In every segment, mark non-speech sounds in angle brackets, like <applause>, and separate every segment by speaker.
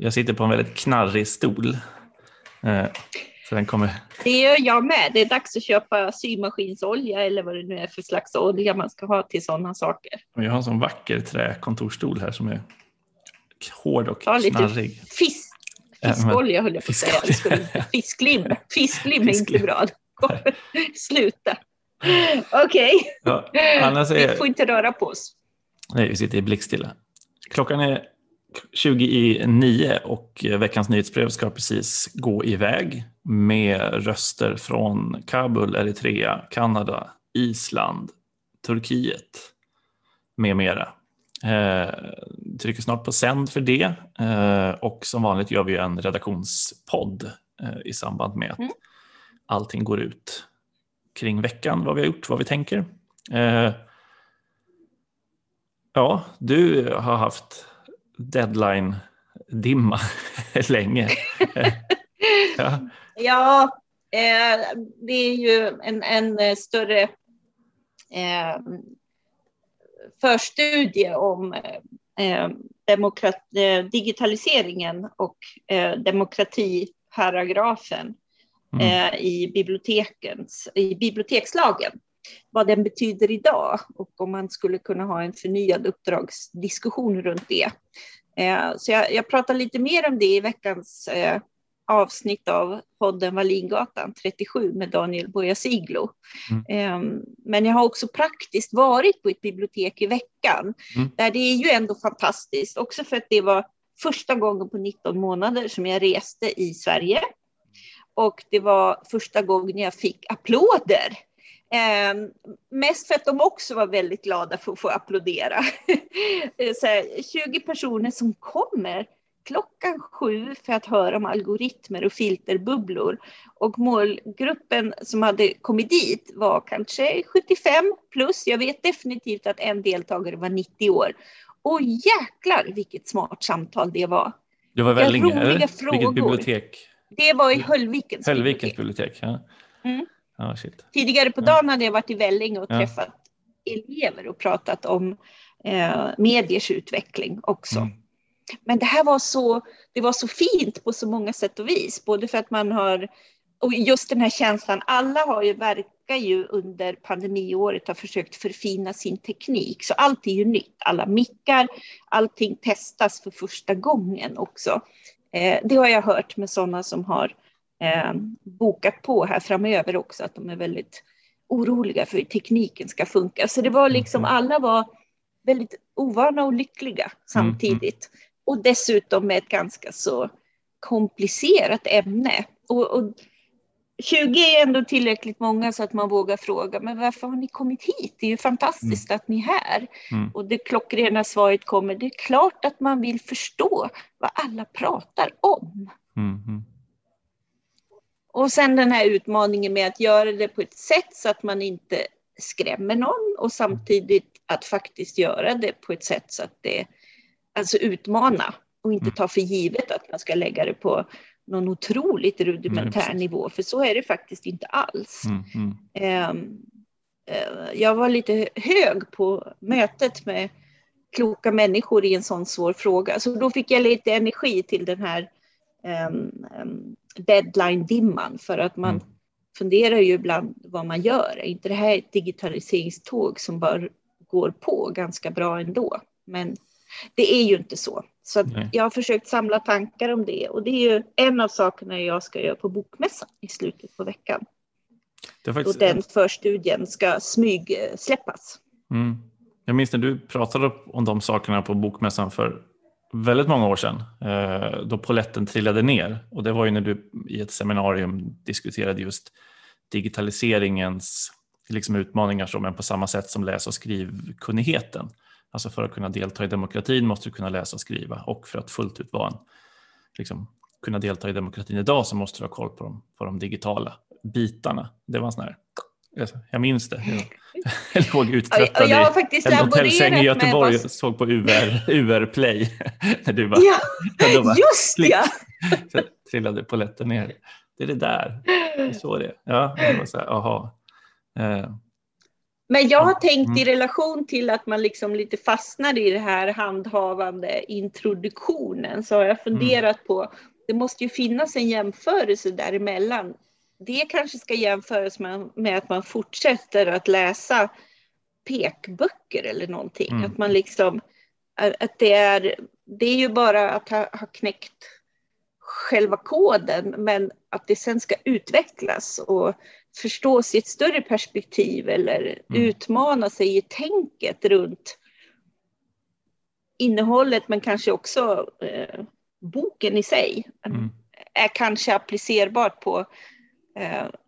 Speaker 1: Jag sitter på en väldigt knarrig stol. Eh, så den kommer...
Speaker 2: Det gör jag med. Det är dags att köpa symaskinsolja eller vad det nu är för slags olja man ska ha till sådana saker.
Speaker 1: Jag har en sån vacker träkontorstol här som är hård och
Speaker 2: Ta lite
Speaker 1: knarrig.
Speaker 2: Fisk, fiskolja höll jag på att säga. Skulle- Fisklim. <laughs> Fisklim är inte bra. Sluta. Okej,
Speaker 1: Ja, annars
Speaker 2: vi
Speaker 1: är,
Speaker 2: får inte röra på oss.
Speaker 1: nej, vi sitter i blickstilla. Klockan är 20 i nio och veckans nyhetsbrev ska precis gå iväg med röster från Kabul, Eritrea, Kanada, Island, Turkiet med mera. Eh, trycker snart på sänd för det eh, och som vanligt gör vi en redaktionspodd eh, i samband med att
Speaker 2: Mm.
Speaker 1: allting går ut kring veckan, vad vi har gjort, vad vi tänker. Eh, ja, du har haft deadline-dimma <laughs> länge. <laughs> ja,
Speaker 2: Ja, eh, det är ju en, en större eh, förstudie om eh, demokrat, eh, digitaliseringen och eh, demokratiparagrafen
Speaker 1: mm,
Speaker 2: eh, i, bibliotekens, i bibliotekslagen. Vad den betyder idag och om man skulle kunna ha en förnyad uppdragsdiskussion runt det. Eh, så jag, jag pratar lite mer om det i veckans eh, avsnitt av podden Wallingatan 37 med Daniel Bojasiglo. Eh, men jag har också praktiskt varit på ett bibliotek i veckan
Speaker 1: Mm.
Speaker 2: där det är ju ändå fantastiskt, också för att det var första gången på 19 månader som jag reste i Sverige. Och det var första gången jag fick applåder. Eh, mest för att de också var väldigt glada för att få applådera. <laughs> Eh, Så här, 20 personer som kommer klockan sju för att höra om algoritmer och filterbubblor. Och målgruppen som hade kommit dit var kanske 75 plus. Jag vet definitivt att en deltagare var 90 år. Och jäklar vilket smart samtal det var.
Speaker 1: det var Vellinge,
Speaker 2: roliga
Speaker 1: eller? Vilket bibliotek?
Speaker 2: Det var i Höllvikens
Speaker 1: Höllvikens
Speaker 2: bibliotek.
Speaker 1: bibliotek. Ja.
Speaker 2: Mm.
Speaker 1: Shit.
Speaker 2: Tidigare på dagen hade jag varit i Vellinge och träffat elever och pratat om eh, mediers utveckling också.
Speaker 1: Mm.
Speaker 2: Men det här var så, det var så fint på så många sätt och vis, både för att man har, och just den här känslan, alla har ju, verkar ju under pandemiåret har försökt förfina sin teknik, så allt är ju nytt, alla mickar, allting testas för första gången också. Eh, det har jag hört med sådana som har bokat på här framöver också, att de är väldigt oroliga för hur tekniken ska funka. Så det var liksom,
Speaker 1: Mhm.
Speaker 2: alla var väldigt ovana och lyckliga samtidigt. Och dessutom med ett ganska så komplicerat ämne. Och, och 20 är ändå tillräckligt många så att man vågar fråga, men varför har ni kommit hit? Det är ju fantastiskt att ni är här.
Speaker 1: Mm.
Speaker 2: Och det klockrena svaret kommer, det är klart att man vill förstå vad alla pratar om.
Speaker 1: Mm. Mm.
Speaker 2: Och sen den här utmaningen med att göra det på ett sätt så att man inte skrämmer någon och samtidigt att faktiskt göra det på ett sätt så att det, alltså utmana och inte
Speaker 1: Mm.
Speaker 2: ta för givet att man ska lägga det på någon otroligt rudimentär
Speaker 1: precis.
Speaker 2: nivå, för så är det faktiskt inte alls.
Speaker 1: Mm. Mm.
Speaker 2: Ehm, eh, Jag var lite hög på mötet med kloka människor i en sån svår fråga, så då fick jag lite energi till den här um, um, deadline-dimman, för att man
Speaker 1: Mm.
Speaker 2: funderar ju ibland vad man gör. Är inte det här ett digitaliseringståg som bara går på ganska bra ändå? Men det är ju inte så. Så jag har försökt samla tankar om det och det är ju en av sakerna jag ska göra på Bokmässan i slutet på veckan
Speaker 1: Det faktiskt,
Speaker 2: den förstudien ska smygsläppas.
Speaker 1: mm. Jag minns när du pratade om de sakerna på Bokmässan för väldigt många år sedan, eh, då poletten trillade ner. Och det var ju när du i ett seminarium diskuterade just digitaliseringens liksom utmaningar, som, men på samma sätt som läs och skrivkunnigheten. Alltså för att kunna delta i demokratin måste du kunna läsa och skriva och för att fullt ut vara en, liksom, kunna delta i demokratin idag så måste du ha koll på de, på de digitala bitarna. Det var en sån här, jag minns det. Jag, jag <laughs> låg uttröttad
Speaker 2: jag har
Speaker 1: i
Speaker 2: faktiskt
Speaker 1: en hotellsäng i Göteborg och såg på UR, UR <laughs> Play. <laughs> när du bara,
Speaker 2: Ja,
Speaker 1: bara
Speaker 2: just
Speaker 1: klick.
Speaker 2: ja!
Speaker 1: så trillade polletten ner. Det är det där. Det är så det. Ja, det var så här, aha. Eh,
Speaker 2: Men jag har tänkt i relation till att man liksom lite fastnar i det här handhavande introduktionen så har jag funderat på, det måste ju finnas en jämförelse däremellan. Det kanske ska jämföras med, med att man fortsätter att läsa pekböcker eller någonting.
Speaker 1: Mm.
Speaker 2: Att man liksom, att det är, det är ju bara att ha, ha knäckt själva koden, men att det sen ska utvecklas och förstås i ett större perspektiv eller
Speaker 1: Mm.
Speaker 2: utmana sig i tänket runt innehållet, men kanske också eh, boken i sig
Speaker 1: Mm.
Speaker 2: är kanske applicerbart på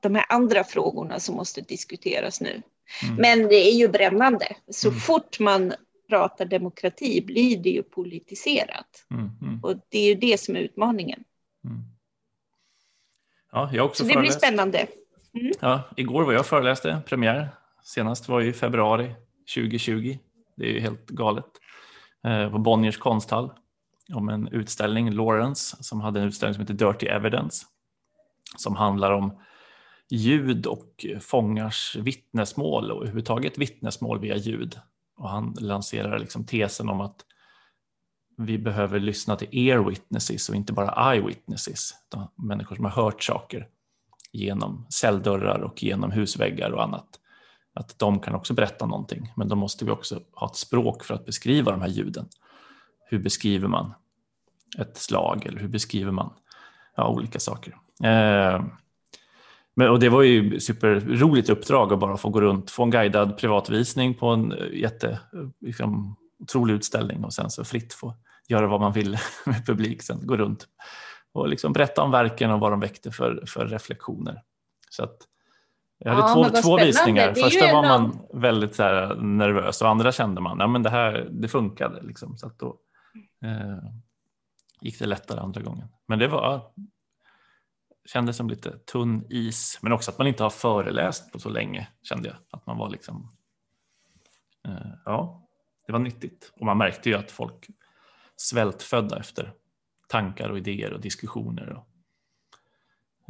Speaker 2: de här andra frågorna som måste diskuteras nu.
Speaker 1: Mm.
Speaker 2: Men det är ju brännande. Så
Speaker 1: Mm.
Speaker 2: fort man pratar demokrati blir det ju politiserat.
Speaker 1: Mm. Mm.
Speaker 2: Och det är ju det som är utmaningen.
Speaker 1: Mm. Ja, jag också
Speaker 2: Så det blir spännande.
Speaker 1: Ja, igår var jag föreläste, premiär. Senast var i februari 2020. Det är ju helt galet. Eh, på Bonniers konsthall om en utställning, Lawrence, som hade en utställning som heter Dirty Evidence. Som handlar om ljud och fångars vittnesmål och överhuvudtaget vittnesmål via ljud. Och han lanserar liksom tesen om att vi behöver lyssna till ear witnesses och inte bara eye witnesses. utan Människor som har hört saker genom celldörrar och genom husväggar och annat. Att de kan också berätta någonting, men då måste vi också ha ett språk för att beskriva de här ljuden. Hur beskriver man ett slag eller hur beskriver man ja, olika saker? Eh, men, och det var ju superroligt uppdrag att bara få gå runt, få en guidad privatvisning på en eh, jätte, liksom, otrolig utställning och sen så fritt få göra vad man vill <laughs> med publik, sen gå runt och liksom berätta om verken och vad de väckte för, för reflektioner. Så att jag hade
Speaker 2: Ja,
Speaker 1: två, två visningar. Första var man väldigt så här nervös och andra kände man ja, men det här det funkade. Liksom. Så att då eh, gick det lättare andra gången. Men det var kändes som lite tunn is. Men också att man inte har föreläst på så länge kände jag. Att man var liksom eh, ja, det var nyttigt. Och man märkte ju att folk svältfödda efter tankar och idéer och diskussioner. Och,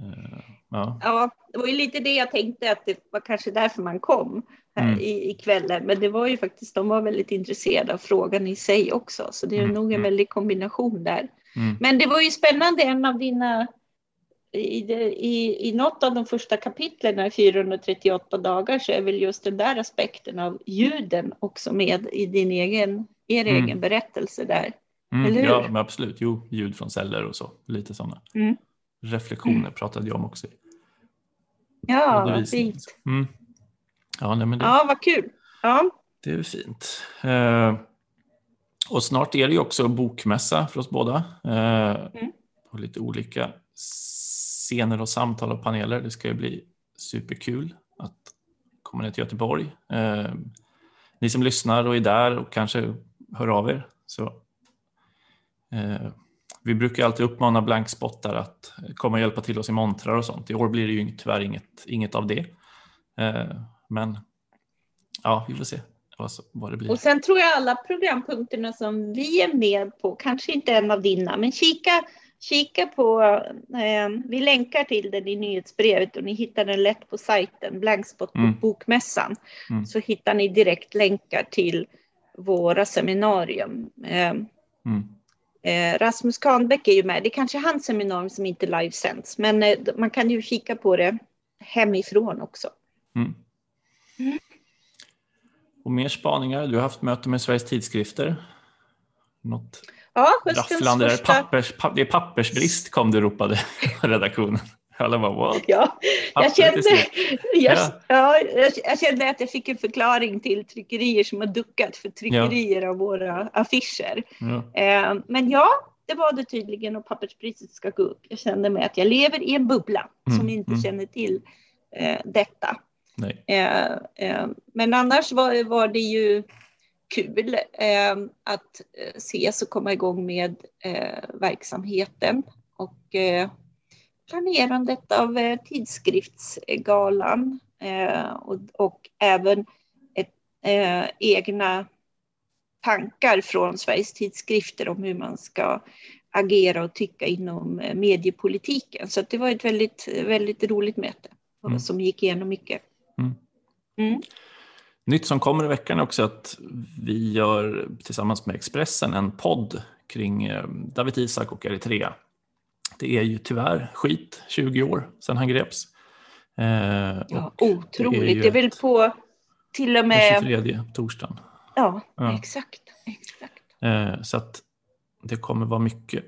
Speaker 1: eh, ja.
Speaker 2: Ja, det var ju lite det jag tänkte att det var kanske därför man kom här
Speaker 1: Mm.
Speaker 2: i, i kvällen. Men det var ju faktiskt, de var väldigt intresserade av frågan i sig också. Så det är
Speaker 1: Mm,
Speaker 2: nog en
Speaker 1: mm.
Speaker 2: väldig kombination där.
Speaker 1: Mm.
Speaker 2: Men det var ju spännande, en av dina, i, det- i, i något av de första kapitlen i 438 dagar så är väl just den där aspekten av ljuden också med i din egen, er
Speaker 1: Mm.
Speaker 2: egen berättelse där.
Speaker 1: Mm, ja, men absolut. Jo, ljud från celler och så. Lite sådana.
Speaker 2: Mm.
Speaker 1: Reflektioner pratade jag om också.
Speaker 2: Ja, vad fint.
Speaker 1: Mm. Ja, nej, men det,
Speaker 2: Ja, vad kul. Ja,
Speaker 1: det är fint. Eh, och snart är det ju också bokmässa för oss båda. Eh,
Speaker 2: Mm.
Speaker 1: På lite olika scener och samtal och paneler. Det ska ju bli superkul att komma ner till Göteborg. Eh, ni som lyssnar och är där och kanske hör av er. Så, eh, vi brukar alltid uppmana blankspottar att komma och hjälpa till oss i montrar och sånt. I år blir det ju tyvärr inget, inget av det. Eh, men ja, vi får se vad det blir.
Speaker 2: och sen tror jag alla programpunkterna som vi är med på, kanske inte en av dina, men kika, kika på, eh, vi länkar till den i nyhetsbrevet och ni hittar den lätt på sajten, Blankspot
Speaker 1: Mm.
Speaker 2: bokmässan.
Speaker 1: Mm.
Speaker 2: Så hittar ni direkt länkar till våra seminarium. Eh,
Speaker 1: Mm.
Speaker 2: Eh, Rasmus Kahnbäck är ju med. Det är kanske hans seminarium som inte livesänds, men eh, man kan ju kika på det hemifrån också.
Speaker 1: Mm.
Speaker 2: Mm.
Speaker 1: Och mer spaningar. Du har haft möte med Sveriges tidskrifter. Något
Speaker 2: Ja,
Speaker 1: rafflande
Speaker 2: första...
Speaker 1: Pappers, pa, det är pappersbrist kom det ropade redaktionen. Alla bara what?
Speaker 2: Ja, jag kände, <laughs> jag,
Speaker 1: Ja.
Speaker 2: ja, jag, kände att jag fick en förklaring till tryckerier som har duckat för tryckerier av våra affischer.
Speaker 1: Ja.
Speaker 2: Eh, men ja, det var det tydligen och papperspriset ska gå upp. Jag kände mig att jag lever i en bubbla som
Speaker 1: Mm,
Speaker 2: inte
Speaker 1: mm.
Speaker 2: känner till eh, detta. Eh, eh, men annars var, var det ju kul eh, att eh, ses och komma igång med eh, verksamheten och eh, planerandet av tidskriftsgalan och, och även ett, egna tankar från Sveriges tidskrifter om hur man ska agera och tycka inom mediepolitiken. Så det var ett väldigt, väldigt roligt möte
Speaker 1: Mm.
Speaker 2: som gick igenom mycket.
Speaker 1: Mm. Nytt som kommer i veckan är också att vi gör tillsammans med Expressen en podd kring eh, David Isak och Eritrea. Det är ju tyvärr skit, 20 år sedan han greps.
Speaker 2: Eh, ja, otroligt. Det är, det är väl på till och med...
Speaker 1: Den 23 torsdagen.
Speaker 2: Ja, ja. exakt. exakt.
Speaker 1: Eh, så att det kommer vara mycket,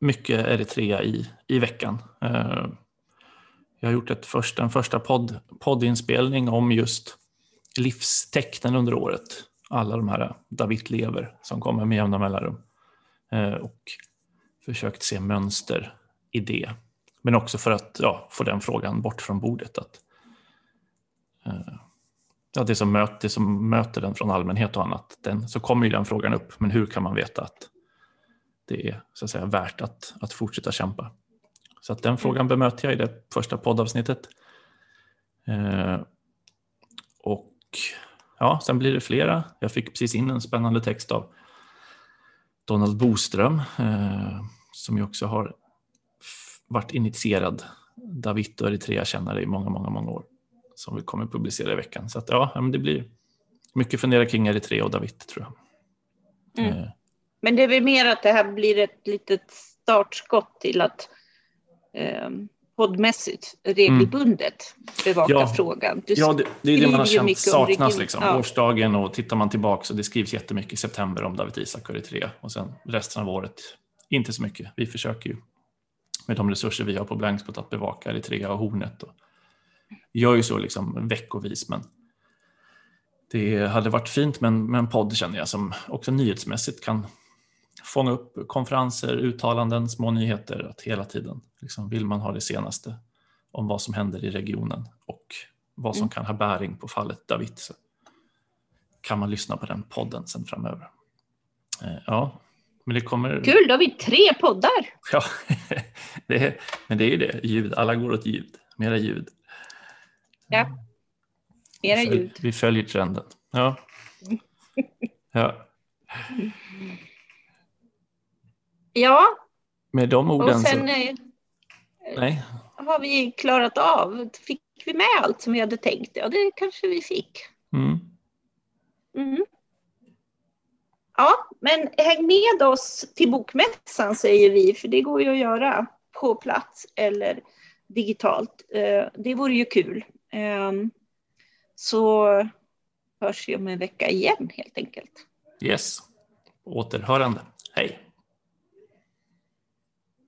Speaker 1: mycket Eritrea i, i veckan. Eh, jag har gjort ett först, en första podd, poddinspelning om just livstecknen under året. Alla de här David lever som kommer med jämna mellanrum. Eh, och försökt se mönster i det. Men också för att ja, få den frågan bort från bordet. Att, eh, ja, det, som möter, det som möter den från allmänhet och annat, den, så kommer ju den frågan upp. Men hur kan man veta att det är så att säga, värt att, att fortsätta kämpa? Så att den mm. frågan bemöter jag i det första poddavsnittet. Eh, och ja, sen blir det flera. Jag fick precis in en spännande text av Donald Boström eh, som ju också har varit initierad David och Eritrea-kännare i många, många, många år som vi kommer publicera i veckan. Så att, ja, det blir mycket fundera kring Eritrea och David tror jag.
Speaker 2: Mm. Eh. Men det är väl mer att det här blir ett litet startskott till att eh, poddmässigt regelbundet mm. bevaka
Speaker 1: ja,
Speaker 2: frågan.
Speaker 1: Du ja, det, det är det man har känt saknas. Liksom. Ja. Årsdagen och tittar man tillbaka så det skrivs jättemycket i september om David Isak och Eritrea och sen resten av året inte så mycket. Vi försöker ju med de resurser vi har på Blankspot att bevaka Eritrea och Hornet. Och gör ju så liksom veckovis men det hade varit fint med en, med en podd känner jag som också nyhetsmässigt kan fånga upp konferenser, uttalanden, små nyheter. Att hela tiden liksom, vill man ha det senaste om vad som händer i regionen och vad som mm. kan ha bäring på fallet David så kan man lyssna på den podden sen framöver. Eh, ja, men det kommer...
Speaker 2: Kul, då har vi tre poddar. <laughs>
Speaker 1: Ja, det är, men det är ju det, ljud. Alla går åt ljud, mera ljud.
Speaker 2: Ja, mera ljud.
Speaker 1: Vi följer trenden. Ja. ja. <laughs>
Speaker 2: Ja.
Speaker 1: Med de orden
Speaker 2: och sen, så... Eh, Nej. har vi klarat av. Fick vi med allt som vi hade tänkt? Ja, det kanske vi fick.
Speaker 1: Mm.
Speaker 2: Mm. Ja, men häng med oss till bokmässan säger vi, för det går ju att göra på plats eller digitalt. Eh, det vore ju kul. Ehm, så hörs vi om en vecka igen helt enkelt.
Speaker 1: Yes, återhörande. Hej!